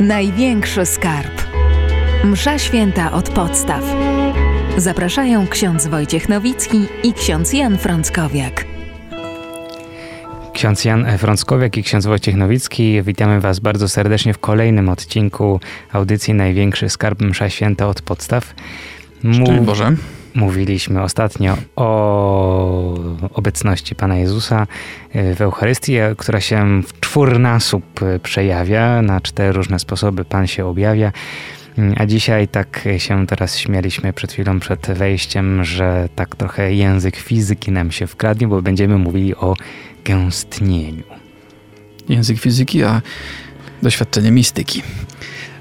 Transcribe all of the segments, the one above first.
Największy skarb. Msza święta od podstaw. Zapraszają ksiądz Wojciech Nowicki i ksiądz Jan Frąckowiak. Ksiądz Jan Frąckowiak i ksiądz Wojciech Nowicki. Witamy Was bardzo serdecznie w kolejnym odcinku audycji Największy Skarb Msza Święta od podstaw. Szczęść Boże. Mówiliśmy ostatnio o obecności Pana Jezusa w Eucharystii, która się w czwórnasób przejawia. Na cztery różne sposoby Pan się objawia. A dzisiaj tak się teraz śmialiśmy przed chwilą, przed wejściem, że tak trochę język fizyki nam się wkradnie, bo będziemy mówili o gęstnieniu. Język fizyki, a doświadczenie mistyki.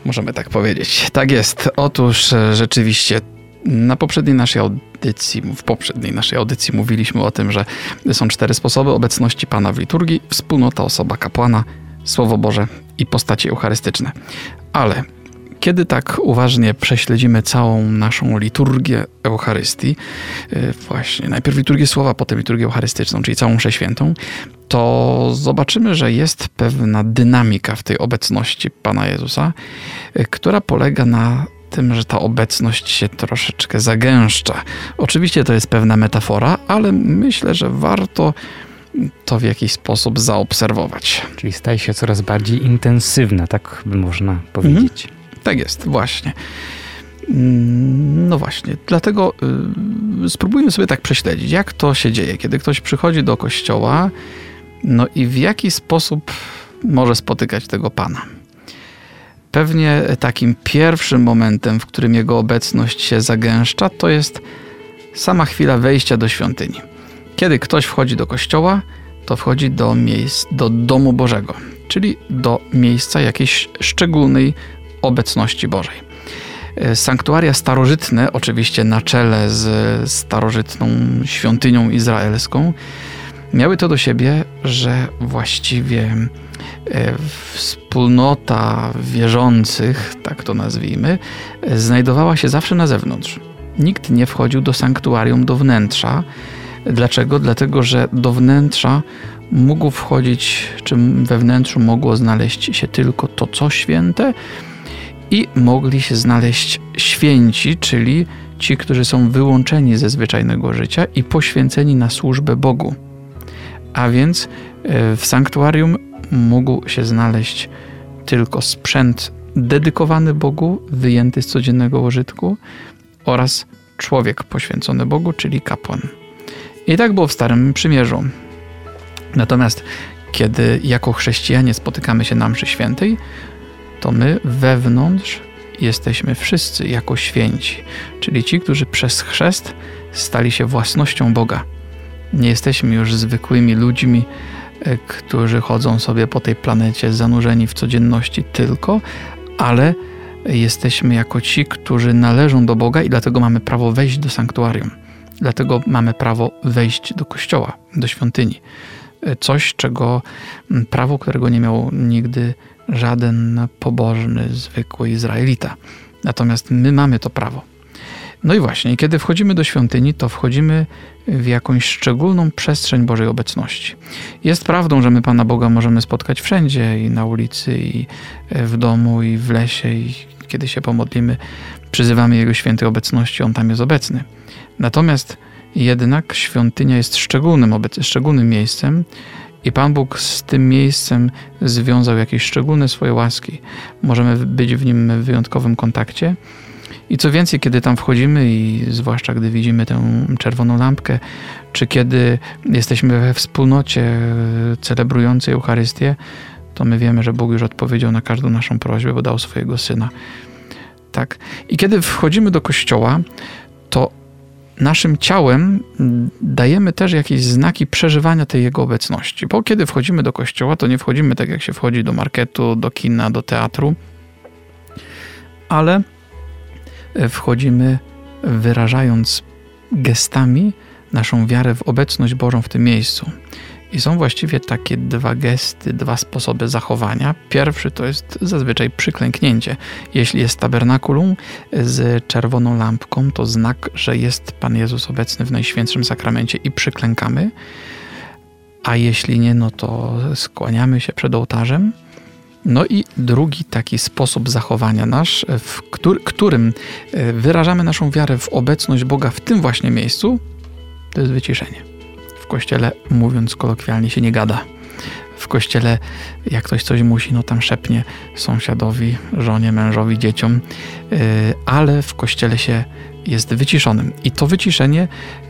Możemy tak powiedzieć. Tak jest. Otóż e, rzeczywiście na poprzedniej naszej audycji, w poprzedniej naszej audycji mówiliśmy o tym, że są cztery sposoby obecności Pana w liturgii: wspólnota, osoba kapłana, Słowo Boże i postacie eucharystyczne. Ale kiedy tak uważnie prześledzimy całą naszą liturgię Eucharystii, y, właśnie najpierw liturgię słowa, potem liturgię eucharystyczną, czyli całą mszę świętą, to zobaczymy, że jest pewna dynamika w tej obecności Pana Jezusa, y, która polega na tym, że ta obecność się troszeczkę zagęszcza. Oczywiście to jest pewna metafora, ale myślę, że warto to w jakiś sposób zaobserwować. Czyli staje się coraz bardziej intensywna, tak by można powiedzieć. Mhm. Tak jest, właśnie. Mm, no właśnie, dlatego y, spróbujmy sobie tak prześledzić, jak to się dzieje, kiedy ktoś przychodzi do kościoła, no i w jaki sposób może spotykać tego Pana. Pewnie takim pierwszym momentem, w którym jego obecność się zagęszcza, to jest sama chwila wejścia do świątyni. Kiedy ktoś wchodzi do kościoła, to wchodzi do miejsc, do domu Bożego, czyli do miejsca jakiejś szczególnej obecności Bożej. E, sanktuaria starożytne, oczywiście na czele z starożytną świątynią izraelską, miały to do siebie, że właściwie e, wspólnota wierzących, tak to nazwijmy, znajdowała się zawsze na zewnątrz. Nikt nie wchodził do sanktuarium, do wnętrza. Dlaczego? Dlatego, że do wnętrza mógł wchodzić, czy we wnętrzu mogło znaleźć się tylko to, co święte, i mogli się znaleźć święci, czyli ci, którzy są wyłączeni ze zwyczajnego życia i poświęceni na służbę Bogu. A więc e, w sanktuarium mógł się znaleźć tylko sprzęt dedykowany Bogu, wyjęty z codziennego użytku oraz człowiek poświęcony Bogu, czyli kapłan. I tak było w Starym Przymierzu. Natomiast kiedy jako chrześcijanie spotykamy się na mszy świętej, to my wewnątrz jesteśmy wszyscy jako święci, czyli ci, którzy przez chrzest stali się własnością Boga. Nie jesteśmy już zwykłymi ludźmi, e, którzy chodzą sobie po tej planecie zanurzeni w codzienności tylko, ale jesteśmy jako ci, którzy należą do Boga i dlatego mamy prawo wejść do sanktuarium. Dlatego mamy prawo wejść do kościoła, do świątyni. E, coś, czego prawo, którego nie miał nigdy żaden pobożny, zwykły Izraelita. Natomiast my mamy to prawo. No i właśnie, kiedy wchodzimy do świątyni, to wchodzimy w jakąś szczególną przestrzeń Bożej obecności. Jest prawdą, że my Pana Boga możemy spotkać wszędzie, i na ulicy, i w domu, i w lesie, i kiedy się pomodlimy, przyzywamy Jego świętej obecności, On tam jest obecny. Natomiast jednak świątynia jest szczególnym, szczególnym miejscem, i Pan Bóg z tym miejscem związał jakieś szczególne swoje łaski. Możemy być w nim w wyjątkowym kontakcie. I co więcej, kiedy tam wchodzimy, i zwłaszcza gdy widzimy tę czerwoną lampkę, czy kiedy jesteśmy we wspólnocie celebrującej Eucharystię, to my wiemy, że Bóg już odpowiedział na każdą naszą prośbę, bo dał swojego syna. Tak. I kiedy wchodzimy do kościoła, to naszym ciałem dajemy też jakieś znaki przeżywania tej jego obecności. Bo kiedy wchodzimy do kościoła, to nie wchodzimy tak jak się wchodzi do marketu, do kina, do teatru, ale wchodzimy wyrażając gestami naszą wiarę w obecność Bożą w tym miejscu. I są właściwie takie dwa gesty, dwa sposoby zachowania. Pierwszy to jest zazwyczaj przyklęknięcie. Jeśli jest tabernakulum z czerwoną lampką, to znak, że jest Pan Jezus obecny w Najświętszym Sakramencie i przyklękamy. A jeśli nie, no to skłaniamy się przed ołtarzem. No i drugi taki sposób zachowania nasz, w którym e, wyrażamy naszą wiarę w obecność Boga w tym właśnie miejscu, to jest wyciszenie. W kościele, mówiąc kolokwialnie, się nie gada. W kościele, jak ktoś coś musi, no tam szepnie sąsiadowi, żonie, mężowi, dzieciom, e, ale w kościele się jest wyciszonym. I to wyciszenie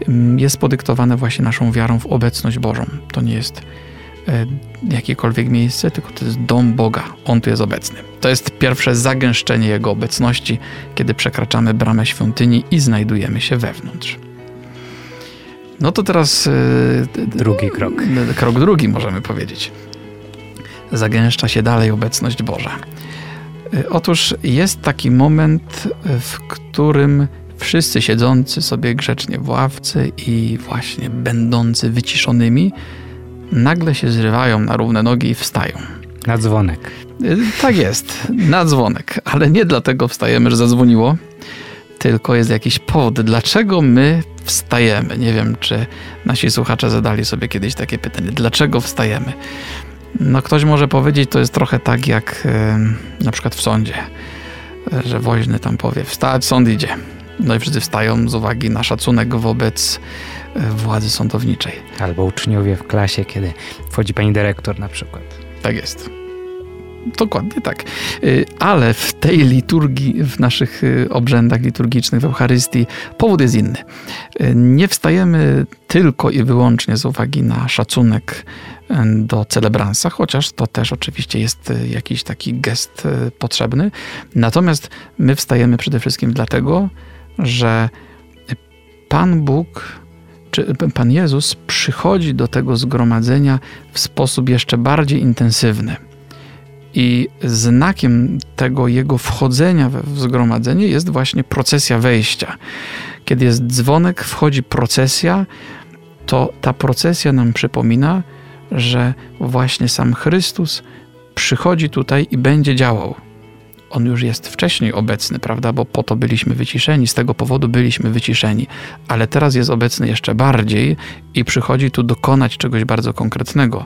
mm, jest podyktowane właśnie naszą wiarą w obecność Bożą. To nie jest e, jakiekolwiek miejsce, tylko to jest dom Boga. On tu jest obecny. To jest pierwsze zagęszczenie Jego obecności, kiedy przekraczamy bramę świątyni i znajdujemy się wewnątrz. No to teraz. E, drugi krok. Krok drugi, możemy powiedzieć. Zagęszcza się dalej obecność Boża. E, otóż jest taki moment, w którym wszyscy siedzący sobie grzecznie w ławce i właśnie będący wyciszonymi, nagle się zrywają na równe nogi i wstają. Na dzwonek. Y, tak jest, na dzwonek, ale nie dlatego wstajemy, że zadzwoniło, tylko jest jakiś powód, dlaczego my wstajemy. Nie wiem, czy nasi słuchacze zadali sobie kiedyś takie pytanie, dlaczego wstajemy. No ktoś może powiedzieć, to jest trochę tak jak yy, na przykład w sądzie, że woźny tam powie, wstać, sąd idzie. No i wszyscy wstają z uwagi na szacunek wobec władzy sądowniczej. Albo uczniowie w klasie, kiedy wchodzi pani dyrektor na przykład. Tak jest. Dokładnie tak. E, ale w tej liturgii, w naszych e, obrzędach liturgicznych, w Eucharystii, powód jest inny. Nie wstajemy tylko i wyłącznie z uwagi na szacunek do celebransa, chociaż to też oczywiście jest jakiś taki gest potrzebny. Natomiast my wstajemy przede wszystkim dlatego, że Pan Bóg, czy Pan Jezus przychodzi do tego zgromadzenia w sposób jeszcze bardziej intensywny. I znakiem tego jego wchodzenia w zgromadzenie jest właśnie procesja wejścia. Kiedy jest dzwonek, wchodzi procesja, to ta procesja nam przypomina, że właśnie sam Chrystus przychodzi tutaj i będzie działał on już jest wcześniej obecny, prawda? Bo po to byliśmy wyciszeni, z tego powodu byliśmy wyciszeni, ale teraz jest obecny jeszcze bardziej i przychodzi tu dokonać czegoś bardzo konkretnego.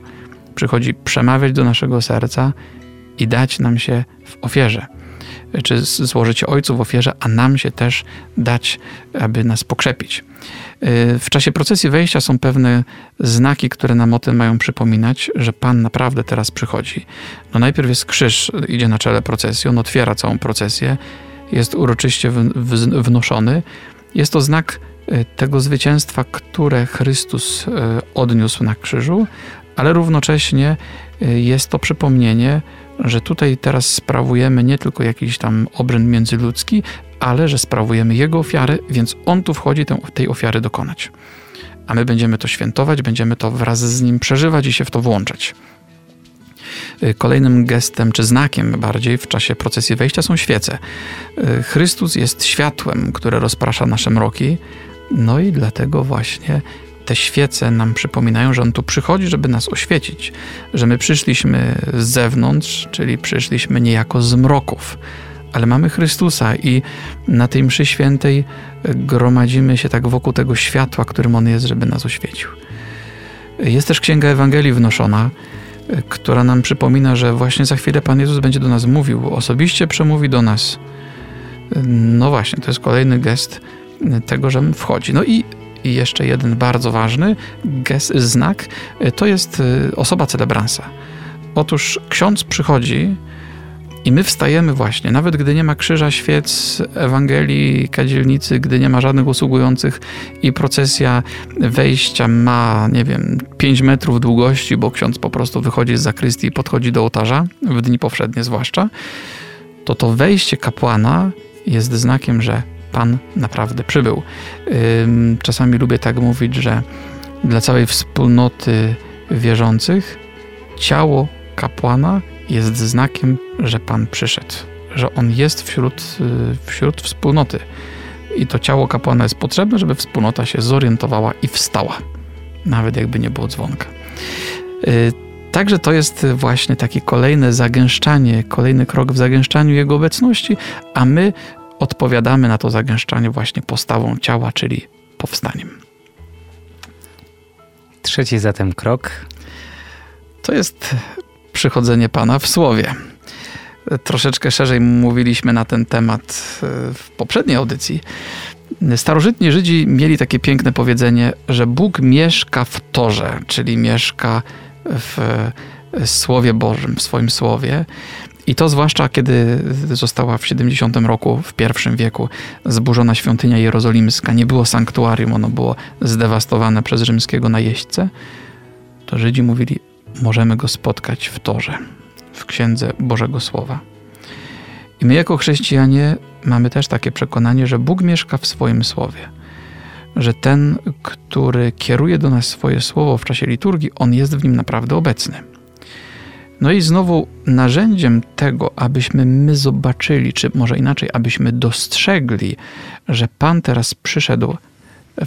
Przychodzi przemawiać do naszego serca i dać nam się w ofierze czy złożyć Ojcu w ofierze, a nam się też dać, aby nas pokrzepić. Y, w czasie procesji wejścia są pewne znaki, które nam o tym mają przypominać, że Pan naprawdę teraz przychodzi. No najpierw jest krzyż, idzie na czele procesji, on otwiera całą procesję, jest uroczyście wnoszony. Jest to znak y, tego zwycięstwa, które Chrystus y, odniósł na krzyżu, ale równocześnie jest to przypomnienie, że tutaj teraz sprawujemy nie tylko jakiś tam obręd międzyludzki, ale że sprawujemy Jego ofiary, więc On tu wchodzi tej ofiary dokonać. A my będziemy to świętować, będziemy to wraz z Nim przeżywać i się w to włączać. Y, kolejnym gestem, czy znakiem bardziej w czasie procesji wejścia są świece. Y, Chrystus jest światłem, które rozprasza nasze mroki, no i dlatego właśnie te świece nam przypominają, że On tu przychodzi, żeby nas oświecić, że my przyszliśmy z zewnątrz, czyli przyszliśmy niejako z mroków, ale mamy Chrystusa i na tej mszy świętej gromadzimy się tak wokół tego światła, którym On jest, żeby nas oświecił. Jest też Księga Ewangelii wnoszona, która nam przypomina, że właśnie za chwilę Pan Jezus będzie do nas mówił, osobiście przemówi do nas. No właśnie, to jest kolejny gest tego, że wchodzi. No i i jeszcze jeden bardzo ważny gest, znak to jest y, osoba celebransa. Otóż ksiądz przychodzi i my wstajemy właśnie, nawet gdy nie ma krzyża, świec, Ewangelii, kadzielnicy, gdy nie ma żadnych usługujących i procesja wejścia ma, nie wiem, 5 metrów długości, bo ksiądz po prostu wychodzi z zakrystii i podchodzi do ołtarza, w dni powszednie zwłaszcza, to to wejście kapłana jest znakiem, że Pan naprawdę przybył. Czasami lubię tak mówić, że dla całej wspólnoty wierzących ciało kapłana jest znakiem, że Pan przyszedł, że On jest wśród, y, wśród wspólnoty. I to ciało kapłana jest potrzebne, żeby wspólnota się zorientowała i wstała, nawet jakby nie było dzwonka. Y, także to jest właśnie takie kolejne zagęszczanie, kolejny krok w zagęszczaniu Jego obecności, a my odpowiadamy na to zagęszczanie właśnie postawą ciała, czyli powstaniem. Trzeci zatem krok. To jest przychodzenie Pana w Słowie. Troszeczkę szerzej mówiliśmy na ten temat e, w poprzedniej audycji. Starożytni Żydzi mieli takie piękne powiedzenie, że Bóg mieszka w Torze, czyli mieszka w Słowie Bożym, w swoim Słowie. I to zwłaszcza kiedy została w 70 roku, w pierwszym wieku, zburzona świątynia jerozolimska, nie było sanktuarium, ono było zdewastowane przez rzymskiego najeźdźcę, to Żydzi mówili, możemy go spotkać w Torze, w Księdze Bożego Słowa. I my jako chrześcijanie mamy też takie przekonanie, że Bóg mieszka w swoim Słowie. Że ten, który kieruje do nas swoje Słowo w czasie liturgii, on jest w nim naprawdę obecny. No i znowu narzędziem tego, abyśmy my zobaczyli, czy może inaczej, abyśmy dostrzegli, że Pan teraz przyszedł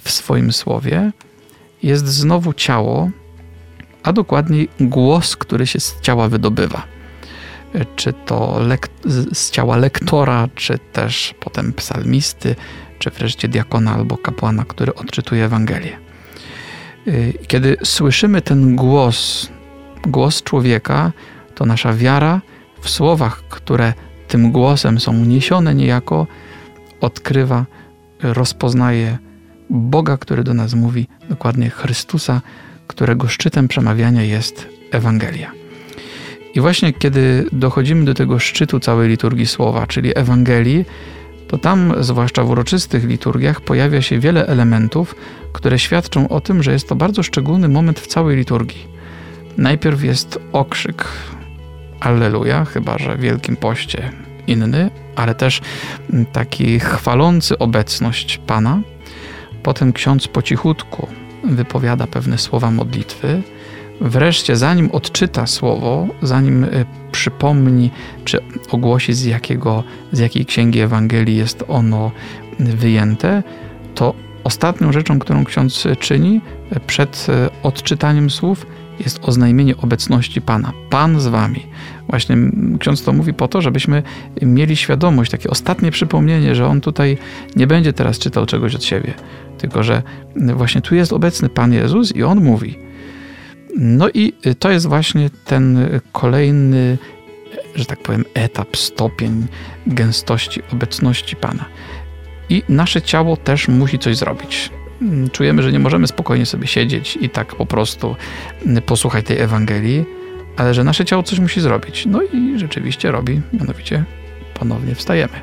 w swoim słowie, jest znowu ciało, a dokładniej głos, który się z ciała wydobywa. Czy to z ciała lektora, czy też potem psalmisty, czy wreszcie diakona albo kapłana, który odczytuje Ewangelię. Kiedy słyszymy ten głos, głos człowieka, to nasza wiara w słowach, które tym głosem są niesione niejako, odkrywa, rozpoznaje Boga, który do nas mówi, dokładnie Chrystusa, którego szczytem przemawiania jest Ewangelia. I właśnie kiedy dochodzimy do tego szczytu całej liturgii słowa, czyli Ewangelii, to tam, zwłaszcza w uroczystych liturgiach, pojawia się wiele elementów, które świadczą o tym, że jest to bardzo szczególny moment w całej liturgii. Najpierw jest okrzyk Alleluja, chyba że w Wielkim Poście inny, ale też taki chwalący obecność Pana. Potem ksiądz po cichutku wypowiada pewne słowa modlitwy. Wreszcie, zanim odczyta słowo, zanim y, przypomni czy ogłosi z, jakiego, z jakiej księgi Ewangelii jest ono wyjęte, to ostatnią rzeczą, którą ksiądz czyni przed y, odczytaniem słów, jest oznajmienie obecności Pana. Pan z wami. Właśnie ksiądz to mówi po to, żebyśmy mieli świadomość, takie ostatnie przypomnienie, że on tutaj nie będzie teraz czytał czegoś od siebie, tylko że właśnie tu jest obecny Pan Jezus i on mówi. No i to jest właśnie ten kolejny, że tak powiem, etap, stopień gęstości obecności Pana. I nasze ciało też musi coś zrobić. Mm, czujemy, że nie możemy spokojnie sobie siedzieć i tak po prostu mm, posłuchać tej Ewangelii, ale że nasze ciało coś musi zrobić. No i rzeczywiście robi, mianowicie ponownie wstajemy.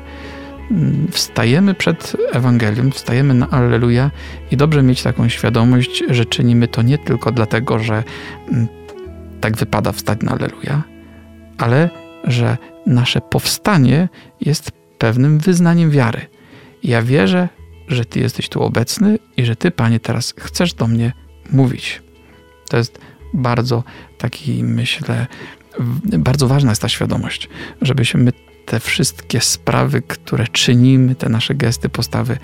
Mm, wstajemy przed Ewangelią, wstajemy na Alleluja i dobrze mieć taką świadomość, że czynimy to nie tylko dlatego, że tak wypada wstać na Alleluja, ale że nasze powstanie jest pewnym wyznaniem wiary. Ja wierzę, że Ty jesteś tu obecny i że Ty, Panie, teraz chcesz do mnie mówić. To jest bardzo taki, myślę, bardzo ważna jest ta świadomość, żebyśmy te wszystkie sprawy, które czynimy, te nasze gesty, postawy,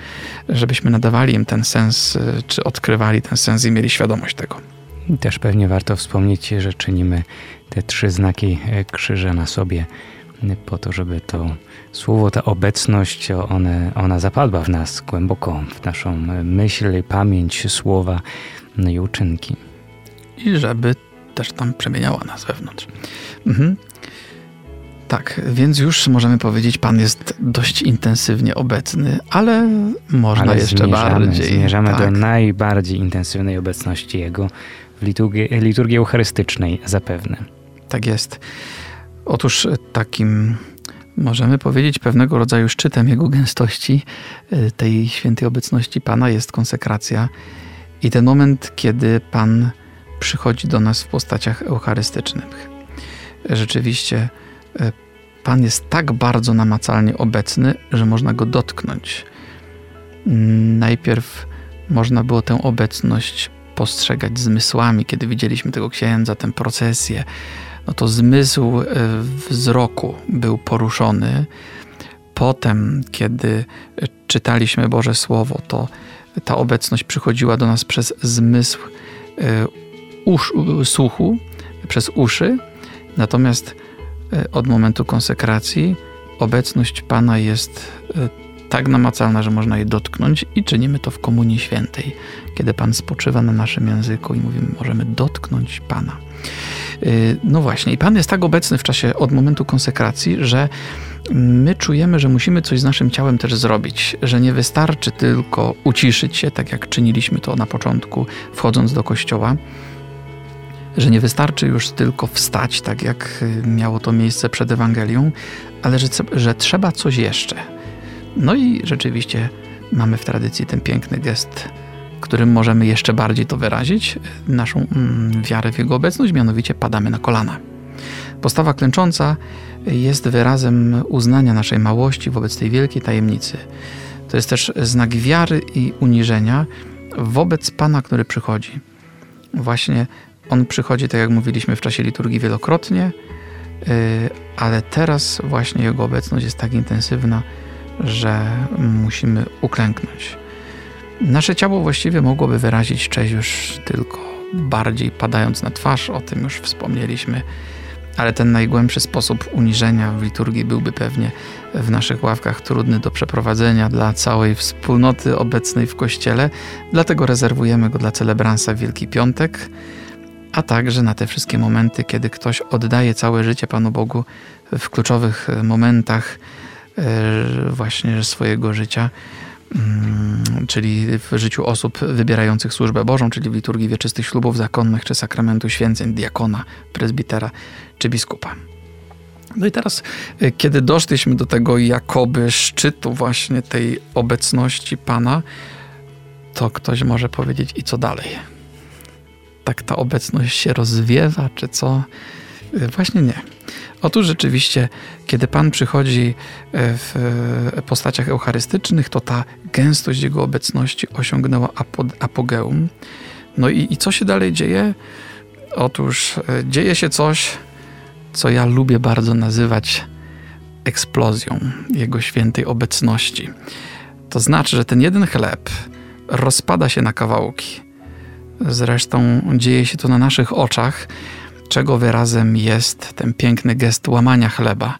żebyśmy nadawali im ten sens, czy odkrywali ten sens i mieli świadomość tego. I też pewnie warto wspomnieć, że czynimy te trzy znaki krzyża na sobie po to, żeby to słowo, ta obecność, one, ona zapadła w nas głęboko, w naszą myśl, pamięć, słowa no i uczynki. I żeby też tam przemieniała nas wewnątrz. Mhm. Tak, więc już możemy powiedzieć, Pan jest dość intensywnie obecny, ale można ale jeszcze zmierzamy, bardziej. Zmierzamy tak. do najbardziej intensywnej obecności Jego w liturgii, liturgii eucharystycznej zapewne. Tak jest. Otóż takim możemy powiedzieć pewnego rodzaju szczytem jego gęstości, y, tej świętej obecności Pana jest konsekracja i ten moment, kiedy Pan przychodzi do nas w postaciach eucharystycznych. Rzeczywiście y, Pan jest tak bardzo namacalnie obecny, że można go dotknąć. Najpierw można było tę obecność postrzegać zmysłami, kiedy widzieliśmy tego księdza, tę procesję, no to zmysł e, wzroku był poruszony. Potem, kiedy czytaliśmy Boże Słowo, to ta obecność przychodziła do nas przez zmysł e, usz, słuchu, przez uszy. Natomiast e, od momentu konsekracji obecność Pana jest tak namacalna, że można jej dotknąć i czynimy to w Komunii Świętej, kiedy Pan spoczywa na naszym języku i mówimy, możemy dotknąć Pana. No właśnie, i Pan jest tak obecny w czasie od momentu konsekracji, że my czujemy, że musimy coś z naszym ciałem też zrobić, że nie wystarczy tylko uciszyć się, tak jak czyniliśmy to na początku, wchodząc do kościoła, że nie wystarczy już tylko wstać, tak jak miało to miejsce przed Ewangelią, ale że, że trzeba coś jeszcze. No i rzeczywiście mamy w tradycji ten piękny gest, którym możemy jeszcze bardziej to wyrazić, naszą mm, wiarę w Jego obecność, mianowicie padamy na kolana. Postawa klęcząca jest wyrazem uznania naszej małości wobec tej wielkiej tajemnicy. To jest też znak wiary i uniżenia wobec Pana, który przychodzi. Właśnie On przychodzi, tak jak mówiliśmy w czasie liturgii wielokrotnie, y, ale teraz właśnie Jego obecność jest tak intensywna, że musimy uklęknąć. Nasze ciało właściwie mogłoby wyrazić cześć już tylko bardziej padając na twarz, o tym już wspomnieliśmy, ale ten najgłębszy sposób uniżenia w liturgii byłby pewnie w naszych ławkach trudny do przeprowadzenia dla całej wspólnoty obecnej w kościele, dlatego rezerwujemy go dla celebransa Wielki Piątek, a także na te wszystkie momenty, kiedy ktoś oddaje całe życie Panu Bogu w kluczowych momentach e, właśnie swojego życia. Mm, czyli w życiu osób wybierających służbę Bożą, czyli w liturgii wieczystych ślubów zakonnych czy sakramentu święceń, diakona, prezbitera czy biskupa. No i teraz, y, kiedy doszliśmy do tego jakoby szczytu właśnie tej obecności Pana, to ktoś może powiedzieć i co dalej? Tak ta obecność się rozwiewa, czy co? Y, właśnie nie. Otóż rzeczywiście, kiedy Pan przychodzi e, w e, postaciach eucharystycznych, to ta gęstość Jego obecności osiągnęła apogeum. No i, i co się dalej dzieje? Otóż e, dzieje się coś, co ja lubię bardzo nazywać eksplozją Jego świętej obecności. To znaczy, że ten jeden chleb rozpada się na kawałki. Zresztą dzieje się to na naszych oczach, czego wyrazem jest ten piękny gest łamania chleba.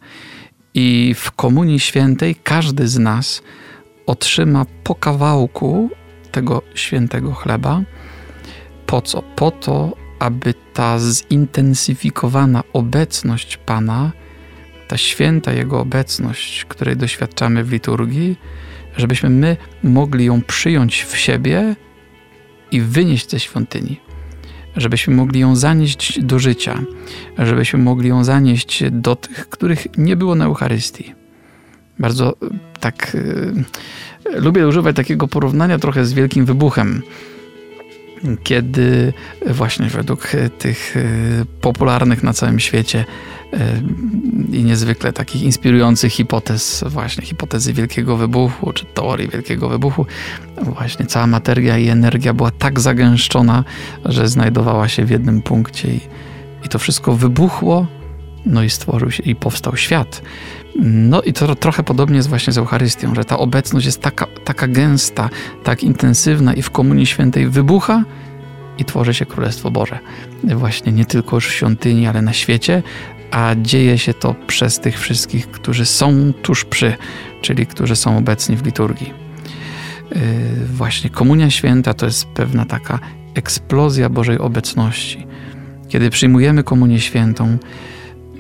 I w Komunii Świętej każdy z nas otrzyma po kawałku tego świętego chleba. Po co? Po to, aby ta zintensyfikowana obecność Pana, ta święta Jego obecność, której doświadczamy w liturgii, żebyśmy my mogli ją przyjąć w siebie i wynieść ze świątyni żebyśmy mogli ją zanieść do życia, żebyśmy mogli ją zanieść do tych, których nie było na Eucharystii. Bardzo e, tak y, lubię używać takiego porównania trochę z wielkim wybuchem kiedy właśnie według tych e, popularnych na całym świecie e, i niezwykle takich inspirujących hipotez, właśnie hipotezy wielkiego wybuchu, czy teorii wielkiego wybuchu, właśnie cała materia i energia była tak zagęszczona, że znajdowała się w jednym punkcie i, i to wszystko wybuchło, no i stworzył się i powstał świat. No i to trochę podobnie jest właśnie z Eucharystią, że ta obecność jest taka, taka gęsta, tak intensywna i w Komunii Świętej wybucha i tworzy się Królestwo Boże. Właśnie nie tylko już w świątyni, ale na świecie, a dzieje się to przez tych wszystkich, którzy są tuż przy, czyli którzy są obecni w liturgii. Yy, właśnie Komunia Święta to jest pewna taka eksplozja Bożej obecności. Kiedy przyjmujemy Komunię Świętą,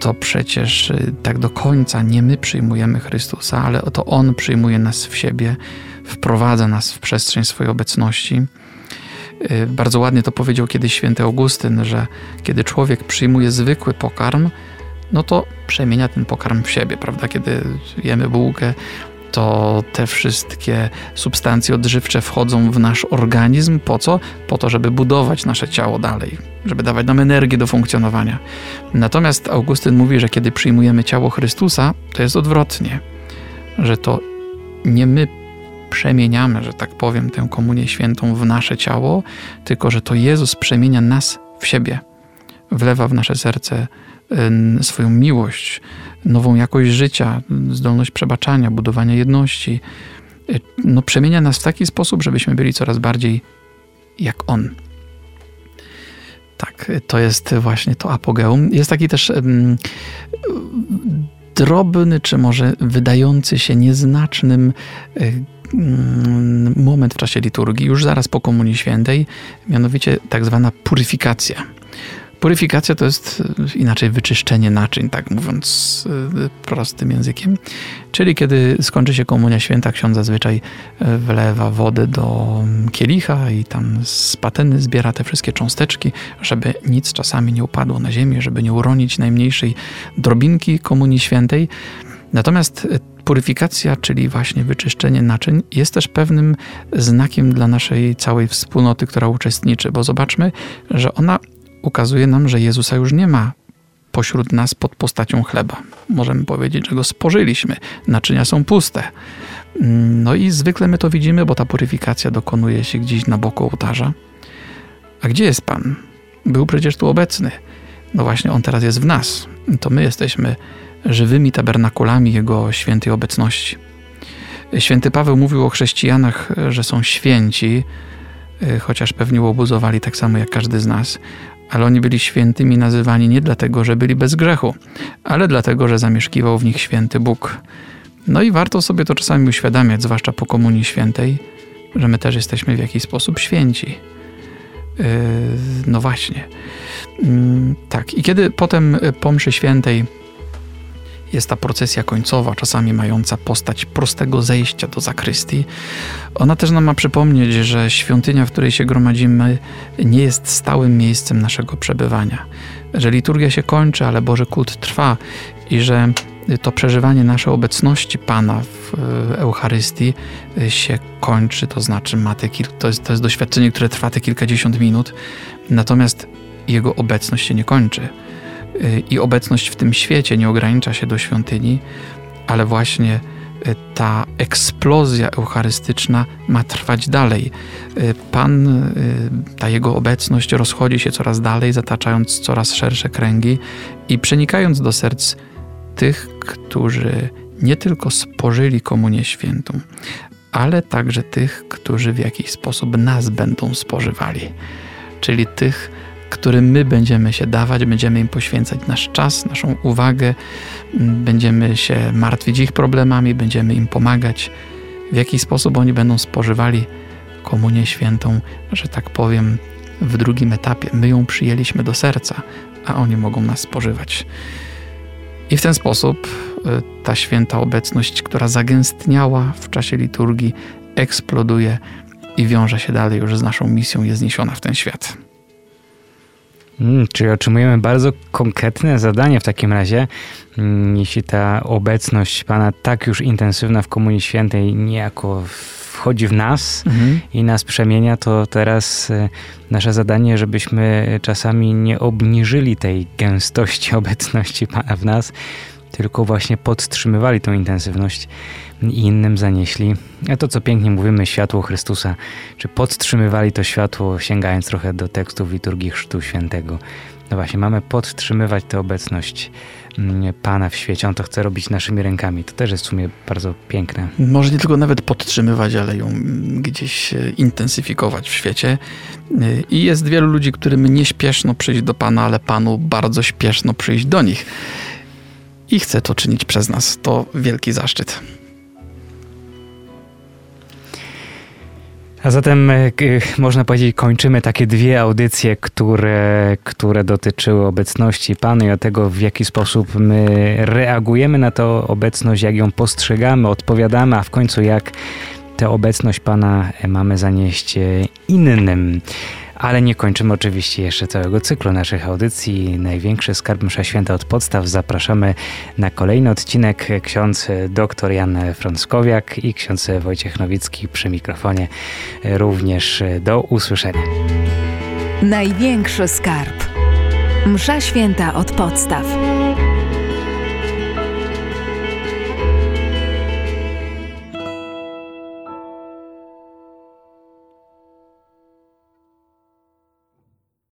to przecież y, tak do końca nie my przyjmujemy Chrystusa, ale to On przyjmuje nas w siebie, wprowadza nas w przestrzeń swojej obecności. Y, bardzo ładnie to powiedział kiedyś święty Augustyn, że kiedy człowiek przyjmuje zwykły pokarm, no to przemienia ten pokarm w siebie, prawda? Kiedy jemy bułkę, to te wszystkie substancje odżywcze wchodzą w nasz organizm. Po co? Po to, żeby budować nasze ciało dalej, żeby dawać nam energię do funkcjonowania. Natomiast Augustyn mówi, że kiedy przyjmujemy ciało Chrystusa, to jest odwrotnie, że to nie my przemieniamy, że tak powiem, tę komunię świętą w nasze ciało, tylko że to Jezus przemienia nas w siebie, wlewa w nasze serce swoją miłość, nową jakość życia, zdolność przebaczania, budowania jedności. Y, no, przemienia nas w taki sposób, żebyśmy byli coraz bardziej jak On. Tak, to jest właśnie to apogeum. Jest taki też um, drobny, czy może wydający się nieznacznym um, moment w czasie liturgii, już zaraz po Komunii Świętej, mianowicie tak zwana puryfikacja Puryfikacja to jest e, inaczej wyczyszczenie naczyń, tak mówiąc e, prostym językiem. Czyli kiedy skończy się komunia święta, ksiądz zazwyczaj e, wlewa wodę do kielicha i tam z patyny zbiera te wszystkie cząsteczki, żeby nic czasami nie upadło na ziemię, żeby nie uronić najmniejszej drobinki komunii świętej. Natomiast puryfikacja, czyli właśnie wyczyszczenie naczyń, jest też pewnym znakiem dla naszej całej wspólnoty, która uczestniczy, bo zobaczmy, że ona ukazuje nam, że Jezusa już nie ma pośród nas pod postacią chleba. Możemy powiedzieć, że go spożyliśmy, naczynia są puste. No i zwykle my to widzimy, bo ta puryfikacja dokonuje się gdzieś na boku ołtarza. A gdzie jest Pan? Był przecież tu obecny. No właśnie, On teraz jest w nas. To my jesteśmy żywymi tabernakulami Jego świętej obecności. Święty Paweł mówił o chrześcijanach, że są święci, chociaż pewnie łobuzowali tak samo jak każdy z nas, ale oni byli świętymi nazywani nie dlatego, że byli bez grzechu, ale dlatego, że zamieszkiwał w nich święty Bóg. No i warto sobie to czasami uświadamiać, zwłaszcza po Komunii Świętej, że my też jesteśmy w jakiś sposób święci. Yy, no właśnie. Yy, tak, i kiedy potem po mszy świętej jest ta procesja końcowa, czasami mająca postać prostego zejścia do zakrystii. Ona też nam ma przypomnieć, że świątynia, w której się gromadzimy, nie jest stałym miejscem naszego przebywania. Że liturgia się kończy, ale Boży kult trwa i że to przeżywanie naszej obecności Pana w Eucharystii się kończy, to znaczy ma te kil- to, jest, to jest doświadczenie, które trwa te kilkadziesiąt minut, natomiast Jego obecność się nie kończy i obecność w tym świecie nie ogranicza się do świątyni, ale właśnie y, ta eksplozja eucharystyczna ma trwać dalej. Y, Pan, y, ta jego obecność rozchodzi się coraz dalej, zataczając coraz szersze kręgi i przenikając do serc tych, którzy nie tylko spożyli komunię świętą, ale także tych, którzy w jakiś sposób nas będą spożywali, czyli tych, którym my będziemy się dawać, będziemy im poświęcać nasz czas, naszą uwagę, będziemy się martwić ich problemami, będziemy im pomagać. W jaki sposób oni będą spożywali komunię świętą, że tak powiem, w drugim etapie. My ją przyjęliśmy do serca, a oni mogą nas spożywać. I w ten sposób y, ta święta obecność, która zagęstniała w czasie liturgii, eksploduje i wiąże się dalej już z naszą misją, jest zniesiona w ten świat. Hmm, czyli otrzymujemy bardzo konkretne zadanie w takim razie, hmm, jeśli ta obecność Pana tak już intensywna w Komunii Świętej niejako wchodzi w nas mhm. i nas przemienia, to teraz e, nasze zadanie, żebyśmy czasami nie obniżyli tej gęstości obecności Pana w nas, tylko właśnie podtrzymywali tą intensywność i innym zanieśli. A to, co pięknie mówimy, światło Chrystusa, czy podtrzymywali to światło, sięgając trochę do tekstów liturgii Chrztu Świętego. No właśnie, mamy podtrzymywać tę obecność mm, Pana w świecie. On to chce robić naszymi rękami. To też jest w sumie bardzo piękne. Może nie tylko nawet podtrzymywać, ale ją gdzieś intensyfikować w świecie. I jest wielu ludzi, którym nie śpieszno przyjść do Pana, ale Panu bardzo śpieszno przyjść do nich. I chce to czynić przez nas. To wielki zaszczyt. A zatem e, można powiedzieć, kończymy takie dwie audycje, które, które dotyczyły obecności Pana i o tego, w jaki sposób my reagujemy na tę obecność, jak ją postrzegamy, odpowiadamy, a w końcu jak tę obecność Pana mamy zanieść innym. Ale nie kończymy oczywiście jeszcze całego cyklu naszych audycji. Największy skarb Msza Święta od podstaw. Zapraszamy na kolejny odcinek. Ksiądz dr Jan Frąckowiak i ksiądz Wojciech Nowicki przy mikrofonie. Również do usłyszenia. Największy skarb. Msza Święta od podstaw.